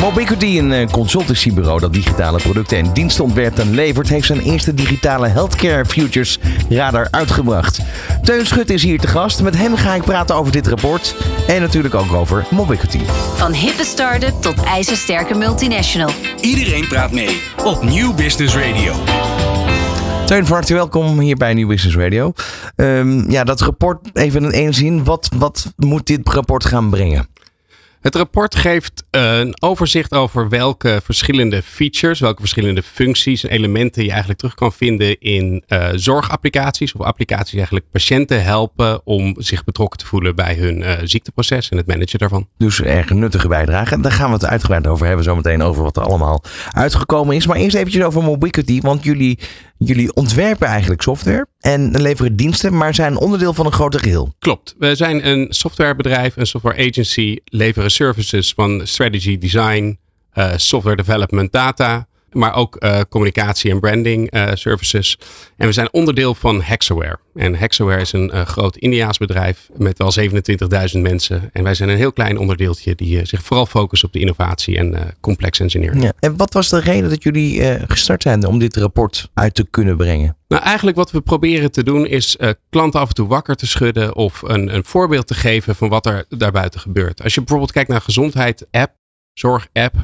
Mobiquity, een eh, consultancybureau dat digitale producten en diensten ontwerpt en levert, heeft zijn eerste digitale healthcare futures radar uitgebracht. Teun Schut is hier te gast. Met hem ga ik praten over dit rapport en natuurlijk ook over Mobiquity. Van hippe start-up tot ijzersterke multinational. Iedereen praat mee op Nieuw Business Radio. Teun, van harte welkom hier bij New Business Radio. Ehm, ja, dat rapport, even in één zin. Wat, wat moet dit rapport gaan brengen? Het rapport geeft een overzicht over welke verschillende features, welke verschillende functies en elementen je eigenlijk terug kan vinden in uh, zorgapplicaties of applicaties die eigenlijk patiënten helpen om zich betrokken te voelen bij hun uh, ziekteproces en het managen daarvan. Dus erg nuttige bijdrage. Daar gaan we het uitgebreid over hebben, zometeen over wat er allemaal uitgekomen is. Maar eerst eventjes over Mobiquity, want jullie, jullie ontwerpen eigenlijk software en leveren diensten, maar zijn onderdeel van een groter geheel. Klopt. We zijn een softwarebedrijf, een software agency, leveren services van strategy, design, uh, software development, data, maar ook uh, communicatie en branding uh, services. En we zijn onderdeel van Hexaware. En Hexaware is een groot Indiaas bedrijf met wel 27.000 mensen. En wij zijn een heel klein onderdeeltje die zich vooral focust op de innovatie en complex engineering. Ja. En wat was de reden dat jullie gestart zijn om dit rapport uit te kunnen brengen? Nou, eigenlijk wat we proberen te doen is uh, klanten af en toe wakker te schudden of een, een voorbeeld te geven van wat er daarbuiten gebeurt. Als je bijvoorbeeld kijkt naar gezondheid app, zorg app,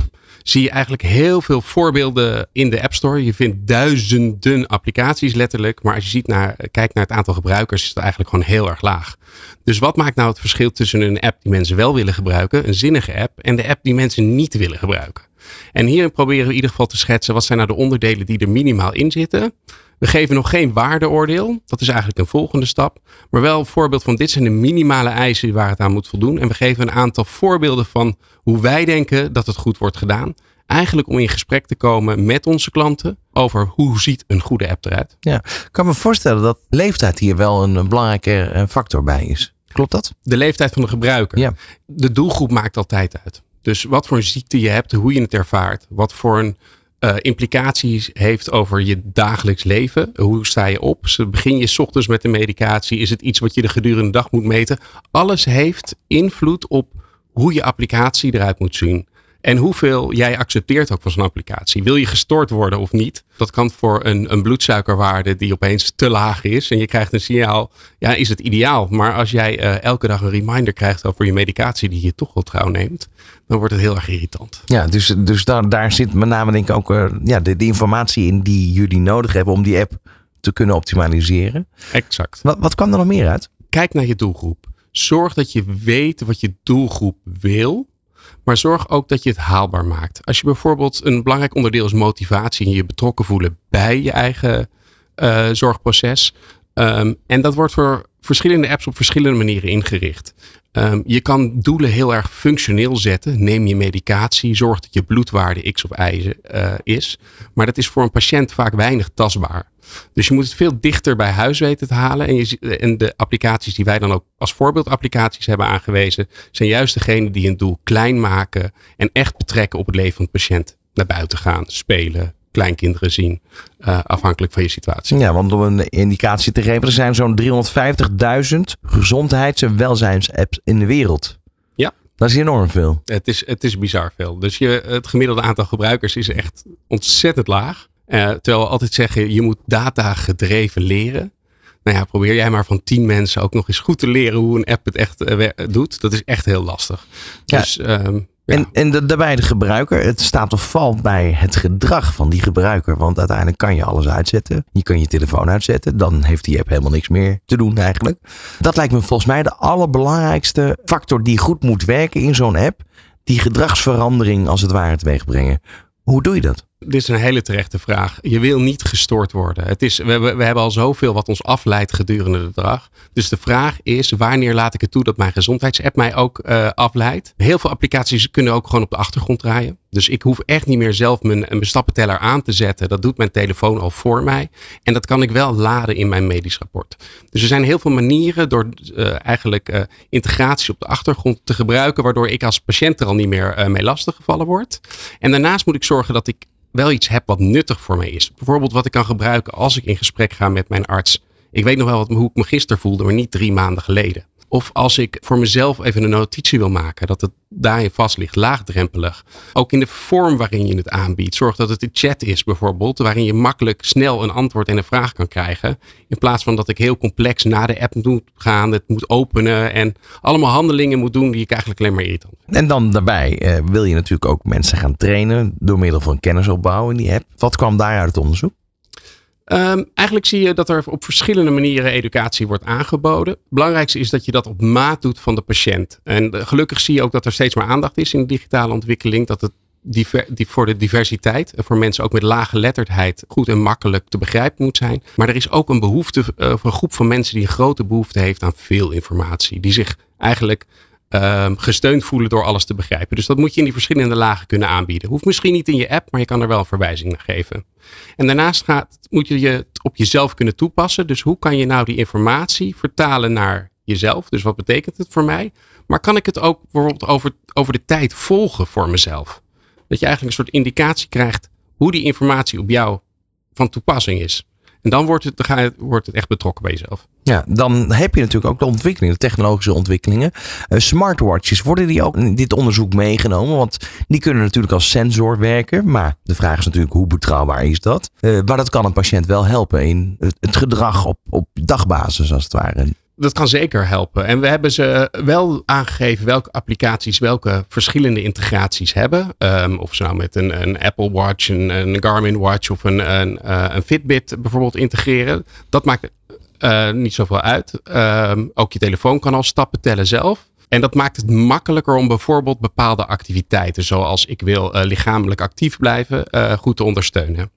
zie je eigenlijk heel veel voorbeelden in de App Store. Je vindt duizenden applicaties letterlijk, maar als je ziet naar, kijkt naar het aantal gebruikers is het eigenlijk gewoon heel erg laag. Dus wat maakt nou het verschil tussen een app die mensen wel willen gebruiken, een zinnige app, en de app die mensen niet willen gebruiken? En hierin proberen we in ieder geval te schetsen wat zijn nou de onderdelen die er minimaal in zitten. We geven nog geen waardeoordeel. Dat is eigenlijk een volgende stap. Maar wel een voorbeeld van dit zijn de minimale eisen waar het aan moet voldoen. En we geven een aantal voorbeelden van hoe wij denken dat het goed wordt gedaan. Eigenlijk om in gesprek te komen met onze klanten over hoe ziet een goede app eruit. Ja, ik kan me voorstellen dat leeftijd hier wel een belangrijke eh, factor bij is. Klopt dat? De leeftijd van de gebruiker. Ja. De doelgroep maakt altijd uit. Dus wat voor een ziekte je hebt, hoe je het ervaart, wat voor een uh, implicaties heeft over je dagelijks leven. Hoe sta je op? Begin je ochtends met de medicatie? Is het iets wat je de gedurende dag moet meten? Alles heeft invloed op hoe je applicatie eruit moet zien. En hoeveel jij accepteert ook van zo'n applicatie. Wil je gestoord worden of niet? Dat kan voor een, een bloedsuikerwaarde die opeens te laag is. En je krijgt een signaal. Ja, is het ideaal. Maar als jij uh, elke dag een reminder krijgt over je medicatie die je toch wel trouw neemt. Dan wordt het heel erg irritant. Ja, dus, dus daar, daar zit met name denk ik ook uh, ja, de, de informatie in die jullie nodig hebben om die app te kunnen optimaliseren. Exact. Wat, wat kwam er nog meer uit? Kijk naar je doelgroep. Zorg dat je weet wat je doelgroep wil. Maar zorg ook dat je het haalbaar maakt. Als je bijvoorbeeld een belangrijk onderdeel is motivatie en je betrokken voelen bij je eigen uh, zorgproces. Um, en dat wordt voor verschillende apps op verschillende manieren ingericht. Um, je kan doelen heel erg functioneel zetten. Neem je medicatie, zorg dat je bloedwaarde X of Y uh, is. Maar dat is voor een patiënt vaak weinig tastbaar. Dus je moet het veel dichter bij huis weten te halen. En, je, en de applicaties die wij dan ook als voorbeeldapplicaties hebben aangewezen, zijn juist degene die een doel klein maken en echt betrekken op het leven van de patiënt. Naar buiten gaan, spelen, kleinkinderen zien, uh, afhankelijk van je situatie. Ja, want om een indicatie te geven, er zijn zo'n 350.000 gezondheids- en welzijnsapps in de wereld. Ja. Dat is enorm veel. Het is, het is bizar veel. Dus je, het gemiddelde aantal gebruikers is echt ontzettend laag. Uh, terwijl we altijd zeggen, je moet data gedreven leren. Nou ja, probeer jij maar van tien mensen ook nog eens goed te leren hoe een app het echt uh, doet. Dat is echt heel lastig. Ja. Dus, um, En, en de, daarbij de gebruiker, het staat of valt bij het gedrag van die gebruiker. Want uiteindelijk kan je alles uitzetten. Je kan je telefoon uitzetten. Dan heeft die app helemaal niks meer te doen eigenlijk. Dat lijkt me volgens mij de allerbelangrijkste factor die goed moet werken in zo'n app. Die gedragsverandering als het ware teweeg brengen. Hoe doe je dat? Dit is een hele terechte vraag. Je wil niet gestoord worden. Het is, we, we, hebben al zoveel wat ons afleidt gedurende de dag. Dus de vraag is, wanneer laat ik het toe dat mijn gezondheidsapp mij ook uh, afleidt? Heel veel applicaties kunnen ook gewoon op de achtergrond draaien. Dus ik hoef echt niet meer zelf mijn, mijn stappenteller aan te zetten. Dat doet mijn telefoon al voor mij. En dat kan ik wel laden in mijn medisch rapport. Dus er zijn heel veel manieren door uh, eigenlijk uh, integratie op de achtergrond te gebruiken. Waardoor ik als patiënt er al niet meer mee lastiggevallen word. En daarnaast moet ik zorgen dat ik wel iets heb wat nuttig voor mij is. Bijvoorbeeld wat ik kan gebruiken als ik in gesprek ga met mijn arts. Ik weet nog wel wat, hoe ik me gisteren voelde, maar niet drie maanden geleden. Of als ik voor mezelf even een notitie wil maken, dat het daarin vast ligt, laagdrempelig. Ook in de vorm waarin je het aanbiedt. Zorg dat het een chat is bijvoorbeeld, waarin je makkelijk snel een antwoord en een vraag kan krijgen. In plaats van dat ik heel complex naar de app moet gaan, het moet openen en allemaal handelingen moet doen die ik eigenlijk alleen maar irritant. En dan daarbij eh, wil je natuurlijk ook mensen gaan trainen door middel van kennisopbouw in die app. Wat kwam daar uit het onderzoek? Um, eigenlijk zie je dat er op verschillende manieren educatie wordt aangeboden. Het belangrijkste is dat je dat op maat doet van de patiënt. En uh, gelukkig zie je ook dat er steeds meer aandacht is in de digitale ontwikkeling. Dat het die voor de diversiteit en voor mensen ook met lage geletterdheid goed en makkelijk te begrijpen moet zijn. Maar er is ook een behoefte, uh, een groep van mensen die een grote behoefte heeft aan veel informatie. Die zich eigenlijk uh, gesteund voelen door alles te begrijpen. Dus dat moet je in die verschillende lagen kunnen aanbieden. Hoeft misschien niet in je app, maar je kan er wel een verwijzing naar geven. En daarnaast gaat, moet je het op jezelf kunnen toepassen. Dus hoe kan je nou die informatie vertalen naar jezelf? Dus wat betekent het voor mij? Maar kan ik het ook bijvoorbeeld over, over de tijd volgen voor mezelf? Dat je eigenlijk een soort indicatie krijgt hoe die informatie op jou van toepassing is. En dan wordt het, dan wordt het echt betrokken bij jezelf. Ja, dan heb je natuurlijk ook de ontwikkelingen, de technologische ontwikkelingen. Uh, smartwatches, worden die ook in dit onderzoek meegenomen? Want die kunnen natuurlijk als sensor werken. Maar de vraag is natuurlijk, hoe betrouwbaar is dat? Uh, maar dat kan een patiënt wel helpen in het, gedrag op, op dagbasis, als het ware dat kan zeker helpen. En we hebben ze wel aangegeven welke applicaties welke verschillende integraties hebben. Um, of ze nou met een, een Apple Watch, een, een, Garmin Watch of een, een, uh, een Fitbit bijvoorbeeld integreren. Dat maakt uh, niet zoveel uit. Um, ook je telefoon kan al stappen tellen zelf. En dat maakt het makkelijker om bijvoorbeeld bepaalde activiteiten, zoals ik wil uh, lichamelijk actief blijven, goed te ondersteunen.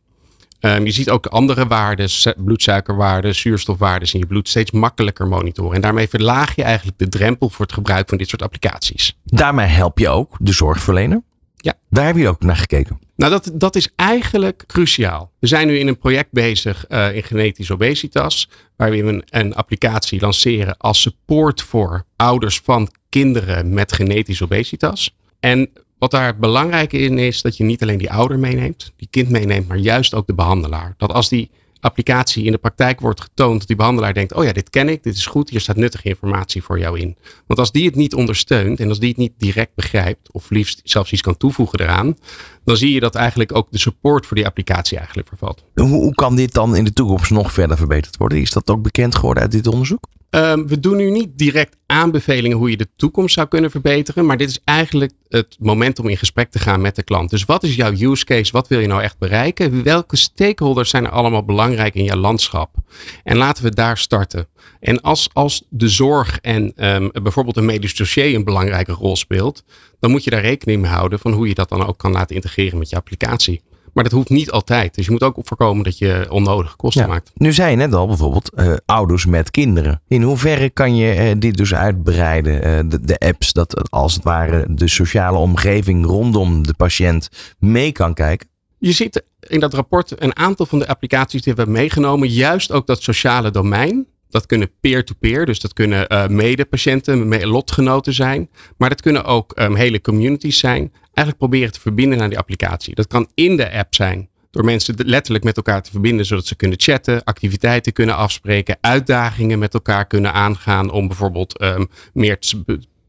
Um, je ziet ook andere waarden, bloedsuikerwaarden, zuurstofwaarden in je bloed steeds makkelijker monitoren. En daarmee verlaag je eigenlijk de drempel voor het gebruik van dit soort applicaties. Daarmee help je ook de zorgverlener. Ja. Daar heb je ook naar gekeken. Nou, dat, dat is eigenlijk cruciaal. We zijn nu in een project bezig uh, in genetisch obesitas, waar we een, een applicatie lanceren als support voor ouders van kinderen met genetisch obesitas. En wat daar belangrijk in is, dat je niet alleen die ouder meeneemt, die kind meeneemt, maar juist ook de behandelaar. Dat als die applicatie in de praktijk wordt getoond, dat die behandelaar denkt, oh ja, dit ken ik, dit is goed, hier staat nuttige informatie voor jou in. Want als die het niet ondersteunt en als die het niet direct begrijpt, of liefst zelfs iets kan toevoegen eraan, dan zie je dat eigenlijk ook de support voor die applicatie eigenlijk vervalt. Hoe, hoe kan dit dan in de toekomst nog verder verbeterd worden? Is dat ook bekend geworden uit dit onderzoek? Um, we doen nu niet direct aanbevelingen hoe je de toekomst zou kunnen verbeteren. Maar dit is eigenlijk het moment om in gesprek te gaan met de klant. Dus wat is jouw use case? Wat wil je nou echt bereiken? Welke stakeholders zijn er allemaal belangrijk in jouw landschap? En laten we daar starten. En als, als de zorg en um, bijvoorbeeld een medisch dossier een belangrijke rol speelt, dan moet je daar rekening mee houden van hoe je dat dan ook kan laten integreren met je applicatie. Maar dat hoeft niet altijd. Dus je moet ook voorkomen dat je onnodige kosten ja. maakt. Nu zei je net al bijvoorbeeld uh, ouders met kinderen. In hoeverre kan je uh, dit dus uitbreiden? Uh, de, de, apps, dat als het ware de sociale omgeving rondom de patiënt mee kan kijken? Je ziet in dat rapport een aantal van de applicaties die we hebben meegenomen. Juist ook dat sociale domein. Dat kunnen peer-to-peer, dus dat kunnen uh, medepatiënten, lotgenoten zijn. Maar dat kunnen ook um, hele communities zijn. Eigenlijk proberen te verbinden naar die applicatie. Dat kan in de app zijn, door mensen letterlijk met elkaar te verbinden, zodat ze kunnen chatten, activiteiten kunnen afspreken, uitdagingen met elkaar kunnen aangaan om bijvoorbeeld um, meer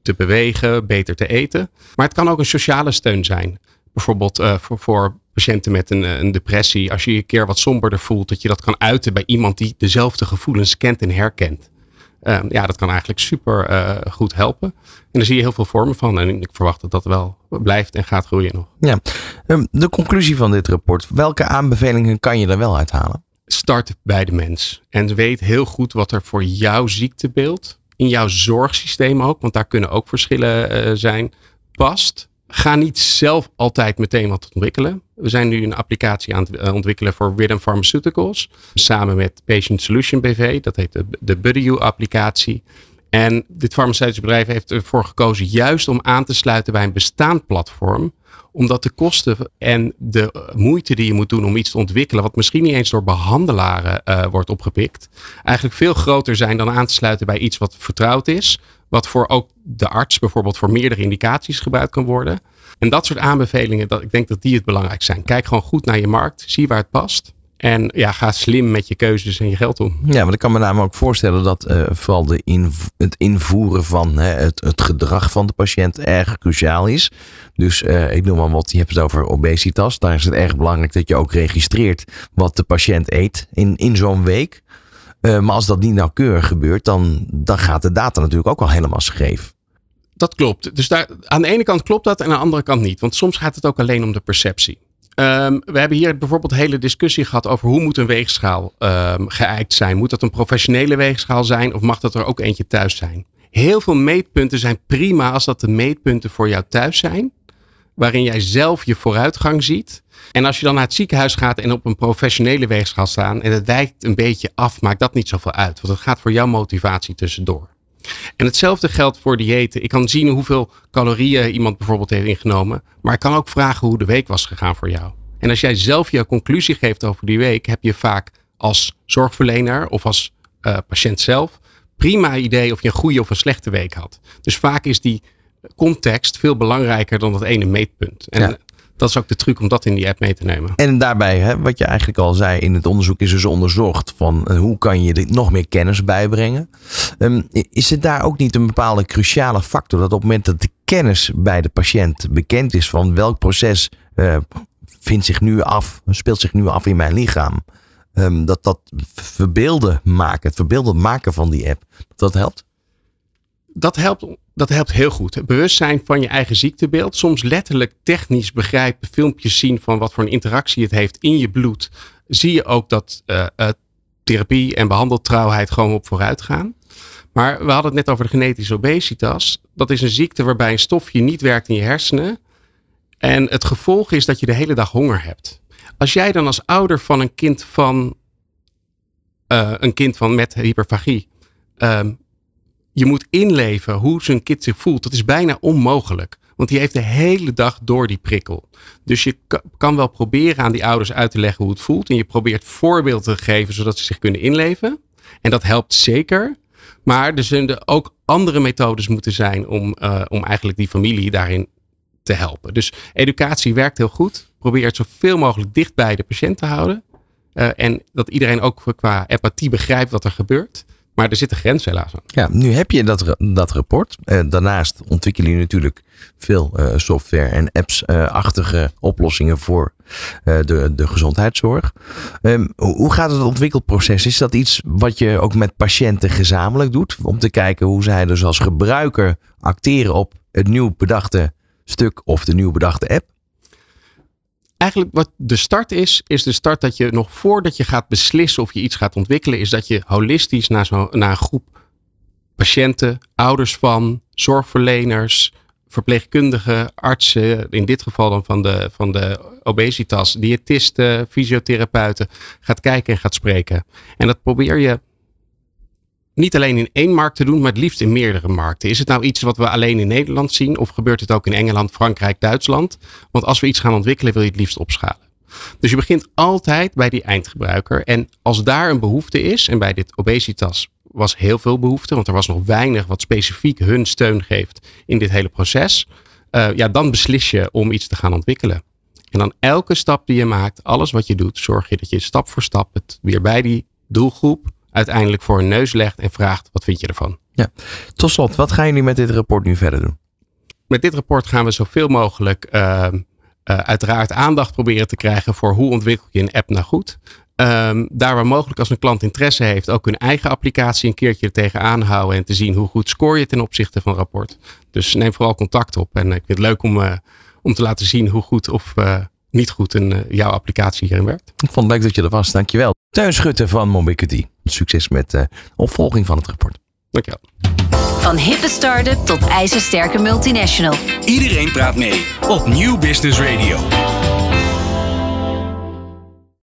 te bewegen, beter te eten. Maar het kan ook een sociale steun zijn. Bijvoorbeeld uh, voor, voor patiënten met een, een, depressie, als je je een keer wat somberder voelt, dat je dat kan uiten bij iemand die dezelfde gevoelens kent en herkent. Um, ja, dat kan eigenlijk super uh, goed helpen. En daar zie je heel veel vormen van. En ik verwacht dat dat wel blijft en gaat groeien nog. Ja, um, de conclusie van dit rapport. Welke aanbevelingen kan je er wel uithalen? Start bij de mens. En weet heel goed wat er voor jouw ziektebeeld, in jouw zorgsysteem ook, want daar kunnen ook verschillen uh, zijn, past. Ga niet zelf altijd meteen wat ontwikkelen. We zijn nu een applicatie aan het ontwikkelen voor Rhythm Pharmaceuticals. Samen met Patient Solution BV. Dat heet de, de BuddyU-applicatie. En dit farmaceutische bedrijf heeft ervoor gekozen juist om aan te sluiten bij een bestaand platform omdat de kosten en de moeite die je moet doen om iets te ontwikkelen, wat misschien niet eens door behandelaren uh, wordt opgepikt, eigenlijk veel groter zijn dan aan te sluiten bij iets wat vertrouwd is. Wat voor ook de arts bijvoorbeeld voor meerdere indicaties gebruikt kan worden. En dat soort aanbevelingen, dat, ik denk dat die het belangrijk zijn. Kijk gewoon goed naar je markt. Zie waar het past. En ja, ga slim met je keuzes en je geld om. Ja, maar ik kan me namelijk ook voorstellen dat uh, vooral de het invoeren van hè, het, het, gedrag van de patiënt erg cruciaal is. Dus uh, ik noem maar wat, je hebt het over obesitas. Daar is het erg belangrijk dat je ook registreert wat de patiënt eet in, in zo'n week. Uh, maar als dat niet nauwkeurig gebeurt, dan, dan gaat de data natuurlijk ook al helemaal scheef. Dat klopt. Dus daar, aan de ene kant klopt dat en aan de andere kant niet. Want soms gaat het ook alleen om de perceptie. Um, we hebben hier bijvoorbeeld hele discussie gehad over hoe moet een weegschaal um, geëikt zijn. Moet dat een professionele weegschaal zijn of mag dat er ook eentje thuis zijn? Heel veel meetpunten zijn prima als dat de meetpunten voor jou thuis zijn. Waarin jij zelf je vooruitgang ziet. En als je dan naar het ziekenhuis gaat en op een professionele weegschaal staan en het wijkt een beetje af, maakt dat niet zoveel uit. Want het gaat voor jouw motivatie tussendoor. En hetzelfde geldt voor diëten. Ik kan zien hoeveel calorieën iemand bijvoorbeeld heeft ingenomen. Maar ik kan ook vragen hoe de week was gegaan voor jou. En als jij zelf je conclusie geeft over die week, heb je vaak als zorgverlener of als uh, patiënt zelf prima idee of je een goede of een slechte week had. Dus vaak is die context veel belangrijker dan dat ene meetpunt. En ja dat is ook de truc om dat in die app mee te nemen. En daarbij, hè, wat je eigenlijk al zei in het onderzoek, is dus onderzocht van uh, hoe kan je er nog meer kennis bijbrengen. Um, is het daar ook niet een bepaalde cruciale factor dat op het moment dat de kennis bij de patiënt bekend is van welk proces uh, vindt zich nu af, speelt zich nu af in mijn lichaam, um, dat dat verbeelden maken, het verbeelden maken van die app, dat, dat helpt? Dat helpt dat helpt heel goed. Bewustzijn van je eigen ziektebeeld. Soms letterlijk technisch begrijpen, filmpjes zien van wat voor een interactie het heeft in je bloed. Zie je ook dat uh, uh, therapie en behandeltrouwheid gewoon op vooruit gaan. Maar we hadden het net over de genetische obesitas. Dat is een ziekte waarbij een stofje niet werkt in je hersenen. En het gevolg is dat je de hele dag honger hebt. Als jij dan als ouder van een kind van uh, een kind van met hyperfagie um, je moet inleven hoe zijn kind zich voelt. Dat is bijna onmogelijk. Want die heeft de hele dag door die prikkel. Dus je kan wel proberen aan die ouders uit te leggen hoe het voelt. En je probeert voorbeelden te geven zodat ze zich kunnen inleven. En dat helpt zeker. Maar er zullen ook andere methodes moeten zijn om, uh, om eigenlijk die familie daarin te helpen. Dus educatie werkt heel goed. Probeer het zoveel mogelijk dicht bij de patiënt te houden. Uh, en dat iedereen ook qua empathie begrijpt wat er gebeurt. Maar er zit een grens helaas aan. Ja, nu heb je dat, dat rapport. Uh, daarnaast ontwikkelen jullie natuurlijk veel uh, software en apps-achtige oplossingen voor de, de gezondheidszorg. Um, hoe gaat het ontwikkelproces? Is dat iets wat je ook met patiënten gezamenlijk doet? Om te kijken hoe zij dus als gebruiker acteren op het nieuw bedachte stuk of de nieuw bedachte app? Eigenlijk wat de start is, is de start dat je nog voordat je gaat beslissen of je iets gaat ontwikkelen, is dat je holistisch naar, zo, naar een groep patiënten, ouders van, zorgverleners, verpleegkundigen, artsen, in dit geval dan van de, van de obesitas, diëtisten, fysiotherapeuten, gaat kijken en gaat spreken. En dat probeer je niet alleen in één markt te doen, maar het liefst in meerdere markten. Is het nou iets wat we alleen in Nederland zien of gebeurt het ook in Engeland, Frankrijk, Duitsland? Want als we iets gaan ontwikkelen, wil je het liefst opschalen. Dus je begint altijd bij die eindgebruiker. En als daar een behoefte is, en bij dit obesitas was heel veel behoefte, want er was nog weinig wat specifiek hun steun geeft in dit hele proces. Uh, ja, dan beslis je om iets te gaan ontwikkelen. En dan elke stap die je maakt, alles wat je doet, zorg je dat je stap voor stap het weer bij die doelgroep uiteindelijk voor hun neus legt en vraagt: wat vind je ervan? Ja. Tot slot, wat gaan jullie met dit rapport nu verder doen? Met dit rapport gaan we zoveel mogelijk uh, uh, uiteraard aandacht proberen te krijgen voor hoe ontwikkel je een app nou goed. Um, daar waar mogelijk als een klant interesse heeft, ook hun eigen applicatie een keertje er tegenaan houden en te zien hoe goed scoor je ten opzichte van rapport. Dus neem vooral contact op. En ik vind het leuk om, uh, om te laten zien hoe goed of niet goed een, jouw applicatie hierin werkt. Ik vond het leuk dat je er was. Dankjewel. Teun Schutte van Mobiquity. Succes met de opvolging van het rapport. Dankjewel. Van hippe start-up tot ijzersterke multinational. Iedereen praat mee op Nieuw Business Radio.